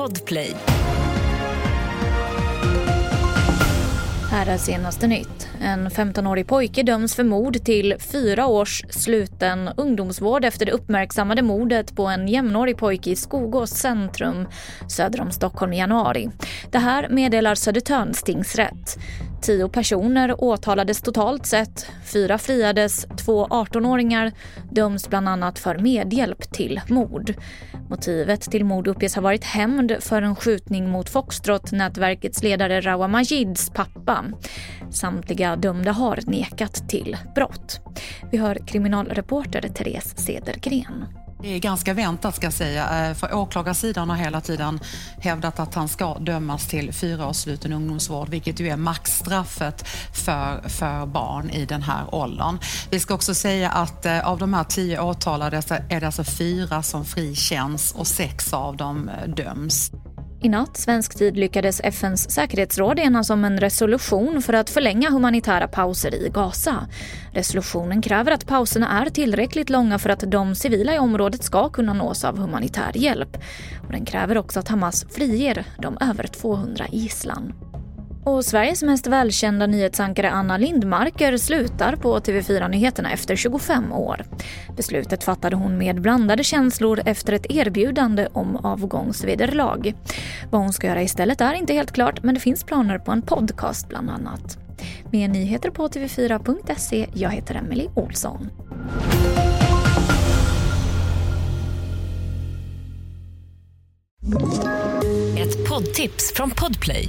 Podplay. Här är senaste nytt. En 15-årig pojke döms för mord till fyra års sluten ungdomsvård efter det uppmärksammade mordet på en jämnårig pojke i Skogås centrum söder om Stockholm i januari. Det här meddelar Södertörns tingsrätt. Tio personer åtalades totalt sett. Fyra friades, två 18-åringar döms bland annat för medhjälp till mord. Motivet till mord uppges ha varit hämnd för en skjutning mot Foxtrot-nätverkets ledare Rawa Majids pappa. Samtliga dömda har nekat till brott. Vi hör kriminalreporter Therese Cedergren. Det är ganska väntat ska jag säga, eh, för åklagarsidan har hela tiden hävdat att han ska dömas till fyra års sluten ungdomsvård, vilket ju är maxstraffet för, för barn i den här åldern. Vi ska också säga att eh, av de här tio åtalade så är det alltså fyra som frikänns och sex av dem eh, döms. I natt svensk tid lyckades FNs säkerhetsråd enas om en resolution för att förlänga humanitära pauser i Gaza. Resolutionen kräver att pauserna är tillräckligt långa för att de civila i området ska kunna nås av humanitär hjälp. Och den kräver också att Hamas friger de över 200 gisslan. Och Sveriges mest välkända nyhetsankare Anna Lindmarker slutar på TV4 Nyheterna efter 25 år. Beslutet fattade hon med blandade känslor efter ett erbjudande om avgångsvederlag. Vad hon ska göra istället är inte helt klart men det finns planer på en podcast bland annat. Mer nyheter på tv4.se. Jag heter Emily Olsson. Ett poddtips från Podplay.